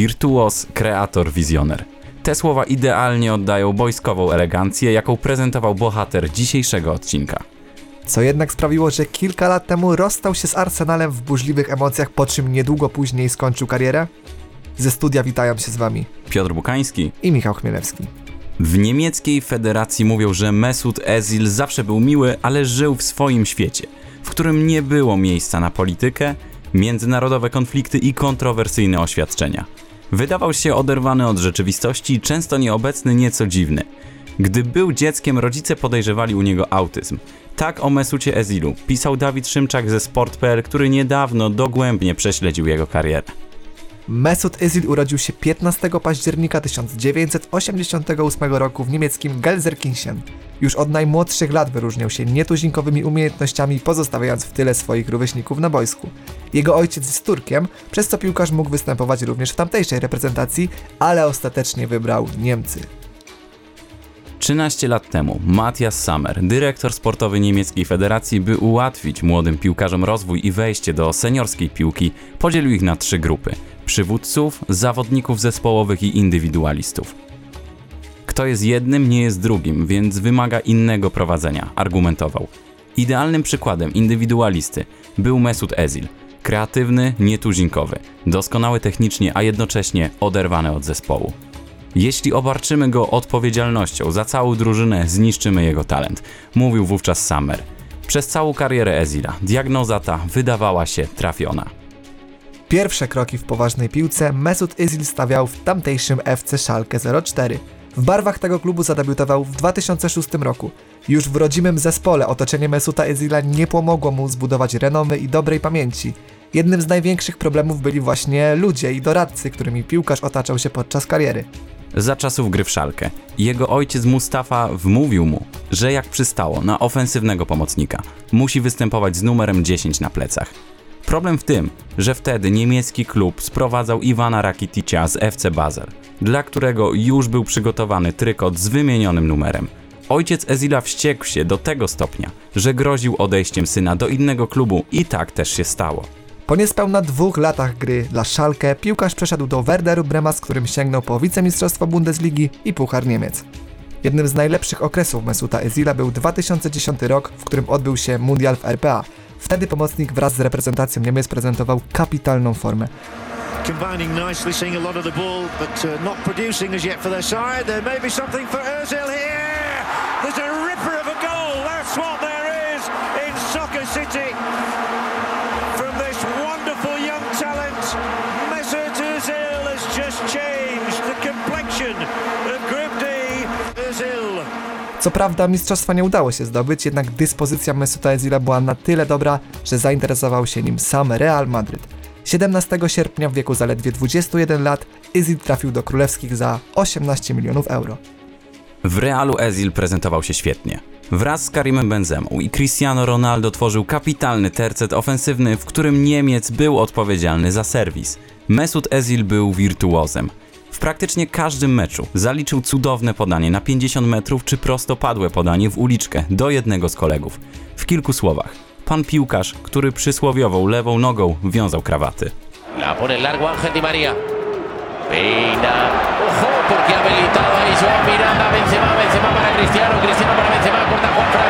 Wirtuos, kreator, wizjoner. Te słowa idealnie oddają boiskową elegancję, jaką prezentował bohater dzisiejszego odcinka. Co jednak sprawiło, że kilka lat temu rozstał się z Arsenalem w burzliwych emocjach, po czym niedługo później skończył karierę? Ze studia witają się z wami Piotr Bukański i Michał Chmielewski. W niemieckiej federacji mówią, że Mesut Ezil zawsze był miły, ale żył w swoim świecie, w którym nie było miejsca na politykę, międzynarodowe konflikty i kontrowersyjne oświadczenia. Wydawał się oderwany od rzeczywistości, często nieobecny, nieco dziwny. Gdy był dzieckiem, rodzice podejrzewali u niego autyzm. Tak o Mesucie Ezilu pisał Dawid Szymczak ze Sport.pl, który niedawno dogłębnie prześledził jego karierę. Mesut Özil urodził się 15 października 1988 roku w niemieckim Gelsenkirchen. Już od najmłodszych lat wyróżniał się nietuzinkowymi umiejętnościami, pozostawiając w tyle swoich rówieśników na boisku. Jego ojciec jest Turkiem, przez co piłkarz mógł występować również w tamtejszej reprezentacji, ale ostatecznie wybrał Niemcy. 13 lat temu Matthias Sammer, dyrektor sportowy niemieckiej federacji, by ułatwić młodym piłkarzom rozwój i wejście do seniorskiej piłki, podzielił ich na trzy grupy: przywódców, zawodników zespołowych i indywidualistów. Kto jest jednym, nie jest drugim, więc wymaga innego prowadzenia, argumentował. Idealnym przykładem indywidualisty był Mesut Ezil. Kreatywny, nietuzinkowy, doskonały technicznie, a jednocześnie oderwany od zespołu. Jeśli obarczymy go odpowiedzialnością za całą drużynę, zniszczymy jego talent, mówił wówczas Summer. Przez całą karierę Ezila diagnoza ta wydawała się trafiona. Pierwsze kroki w poważnej piłce Mesut Özil stawiał w tamtejszym FC Schalke 04. W barwach tego klubu zadebiutował w 2006 roku. Już w rodzimym zespole otoczenie Mesuta Özila nie pomogło mu zbudować renomy i dobrej pamięci. Jednym z największych problemów byli właśnie ludzie i doradcy, którymi piłkarz otaczał się podczas kariery. Za czasów gry w szalkę, jego ojciec Mustafa wmówił mu, że jak przystało na ofensywnego pomocnika, musi występować z numerem 10 na plecach. Problem w tym, że wtedy niemiecki klub sprowadzał Iwana Rakitica z FC Basel, dla którego już był przygotowany trykot z wymienionym numerem. Ojciec Ezila wściekł się do tego stopnia, że groził odejściem syna do innego klubu i tak też się stało. Po niespełna dwóch latach gry dla Schalke piłkarz przeszedł do Werderu Brema, z którym sięgnął po wicemistrzostwo Bundesligi i Puchar Niemiec. Jednym z najlepszych okresów Mesuta Ezila był 2010 rok, w którym odbył się Mundial w RPA. Wtedy pomocnik wraz z reprezentacją Niemiec prezentował kapitalną formę. Uh. There's a ripper of a goal. That's what there is in Soccer City. Co prawda mistrzostwa nie udało się zdobyć, jednak dyspozycja Mesuta Ezila była na tyle dobra, że zainteresował się nim sam Real Madryt. 17 sierpnia w wieku zaledwie 21 lat Ezil trafił do królewskich za 18 milionów euro. W Realu Ezil prezentował się świetnie. Wraz z Karimem Benzemą i Cristiano Ronaldo tworzył kapitalny tercet ofensywny, w którym Niemiec był odpowiedzialny za serwis. Mesut Ezil był wirtuozem praktycznie każdym meczu zaliczył cudowne podanie na 50 metrów czy prostopadłe podanie w uliczkę do jednego z kolegów. W kilku słowach, pan piłkarz, który przysłowiową lewą nogą wiązał krawaty. La pone largo Ángel Di María. Peina. Ojo, porque ha habilitado ahí su mirada Benzema, Benzema para Cristiano, Cristiano para Benzema, corta Juan Fran.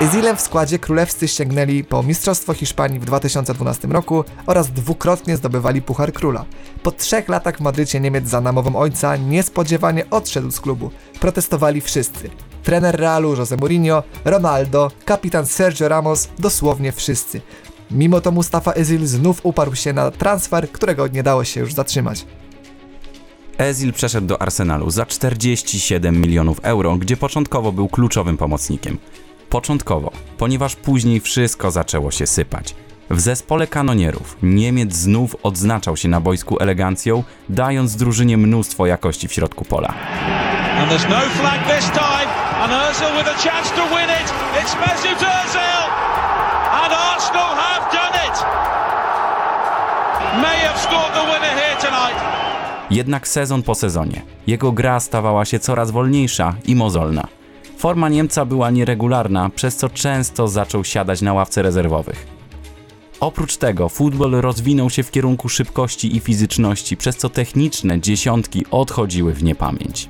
Ezilem w składzie królewscy sięgnęli po Mistrzostwo Hiszpanii w 2012 roku oraz dwukrotnie zdobywali Puchar Króla. Po trzech latach w Madrycie Niemiec za namową ojca niespodziewanie odszedł z klubu. Protestowali wszyscy. Trener Realu Jose Mourinho, Ronaldo, kapitan Sergio Ramos, dosłownie wszyscy. Mimo to Mustafa Ezil znów uparł się na transfer, którego nie dało się już zatrzymać. Ezil przeszedł do Arsenalu za 47 milionów euro, gdzie początkowo był kluczowym pomocnikiem. Początkowo, ponieważ później wszystko zaczęło się sypać. W zespole kanonierów Niemiec znów odznaczał się na boisku elegancją, dając drużynie mnóstwo jakości w środku pola. And there's no flag this time, and Özil with a chance to win it. It's Mesut Özil, and Arsenal have done it. May have scored the winner here tonight. Jednak sezon po sezonie jego gra stawała się coraz wolniejsza i mozolna. Forma Niemca była nieregularna, przez co często zaczął siadać na ławce rezerwowych. Oprócz tego futbol rozwinął się w kierunku szybkości i fizyczności, przez co techniczne dziesiątki odchodziły w niepamięć.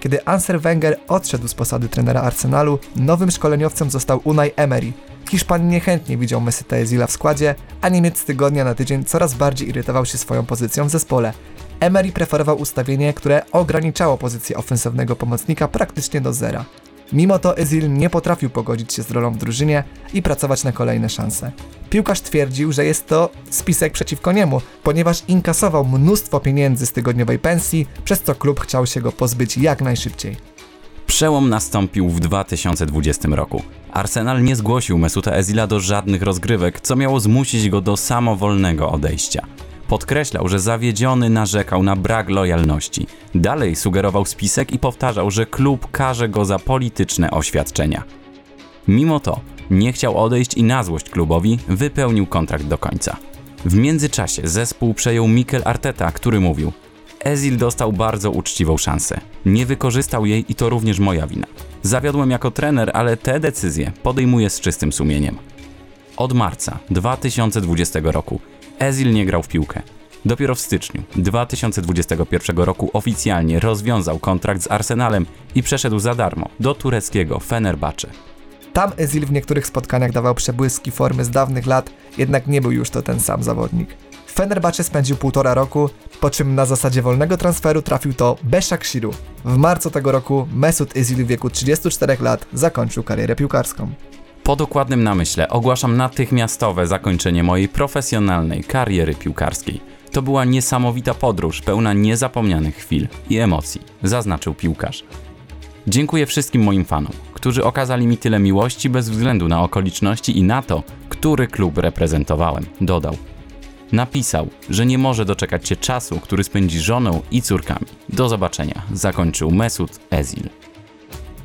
Kiedy Anser Wenger odszedł z posady trenera Arsenalu, nowym szkoleniowcem został Unai Emery. Hiszpan niechętnie widział Messyta Ezila w składzie, a Niemiec z tygodnia na tydzień coraz bardziej irytował się swoją pozycją w zespole. Emery preferował ustawienie, które ograniczało pozycję ofensywnego pomocnika praktycznie do zera. Mimo to Ezil nie potrafił pogodzić się z rolą w drużynie i pracować na kolejne szanse. Piłkarz twierdził, że jest to spisek przeciwko niemu, ponieważ inkasował mnóstwo pieniędzy z tygodniowej pensji, przez co klub chciał się go pozbyć jak najszybciej. Przełom nastąpił w 2020 roku. Arsenal nie zgłosił Mesuta Ezila do żadnych rozgrywek, co miało zmusić go do samowolnego odejścia. Podkreślał, że zawiedziony narzekał na brak lojalności. Dalej sugerował spisek i powtarzał, że klub karze go za polityczne oświadczenia. Mimo to nie chciał odejść i na złość klubowi wypełnił kontrakt do końca. W międzyczasie zespół przejął Mikel Arteta, który mówił: Ezil dostał bardzo uczciwą szansę. Nie wykorzystał jej i to również moja wina. Zawiodłem jako trener, ale te decyzje podejmuję z czystym sumieniem. Od marca 2020 roku Ezil nie grał w piłkę. Dopiero w styczniu 2021 roku oficjalnie rozwiązał kontrakt z Arsenalem i przeszedł za darmo do tureckiego Fenerbahce. Tam Ezil w niektórych spotkaniach dawał przebłyski formy z dawnych lat, jednak nie był już to ten sam zawodnik. W Fenerbahce spędził półtora roku, po czym na zasadzie wolnego transferu trafił to Beshakshiru. W marcu tego roku Mesut Ezil w wieku 34 lat zakończył karierę piłkarską. Po dokładnym namyśle ogłaszam natychmiastowe zakończenie mojej profesjonalnej kariery piłkarskiej. To była niesamowita podróż, pełna niezapomnianych chwil i emocji, zaznaczył piłkarz. Dziękuję wszystkim moim fanom, którzy okazali mi tyle miłości bez względu na okoliczności i na to, który klub reprezentowałem, dodał. Napisał, że nie może doczekać się czasu, który spędzi żoną i córkami. Do zobaczenia, zakończył Mesut Ezil.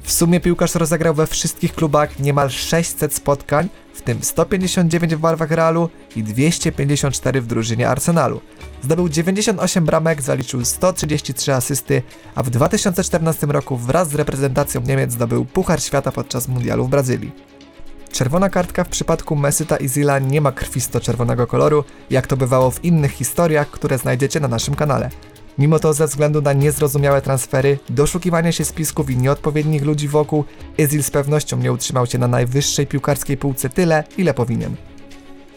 W sumie piłkarz rozegrał we wszystkich klubach niemal 600 spotkań, w tym 159 w barwach Realu i 254 w drużynie Arsenalu. Zdobył 98 bramek, zaliczył 133 asysty, a w 2014 roku wraz z reprezentacją Niemiec zdobył Puchar Świata podczas mundialu w Brazylii. Czerwona kartka w przypadku Mesyta i Zila nie ma krwisto-czerwonego koloru, jak to bywało w innych historiach, które znajdziecie na naszym kanale. Mimo to ze względu na niezrozumiałe transfery, doszukiwanie się spisków i nieodpowiednich ludzi wokół, Ezil z pewnością nie utrzymał się na najwyższej piłkarskiej półce tyle, ile powinien.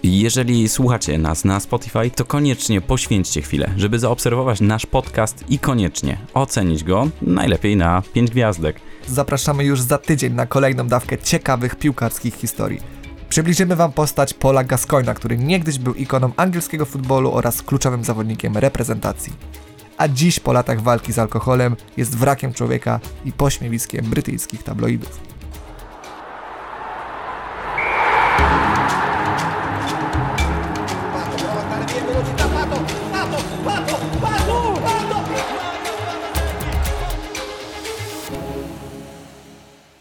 Jeżeli słuchacie nas na Spotify, to koniecznie poświęćcie chwilę, żeby zaobserwować nasz podcast i koniecznie ocenić go, najlepiej na 5 gwiazdek. Zapraszamy już za tydzień na kolejną dawkę ciekawych piłkarskich historii. Przybliżymy Wam postać Paula Gascoigna, który niegdyś był ikoną angielskiego futbolu oraz kluczowym zawodnikiem reprezentacji a dziś po latach walki z alkoholem jest wrakiem człowieka i pośmiewiskiem brytyjskich tabloidów.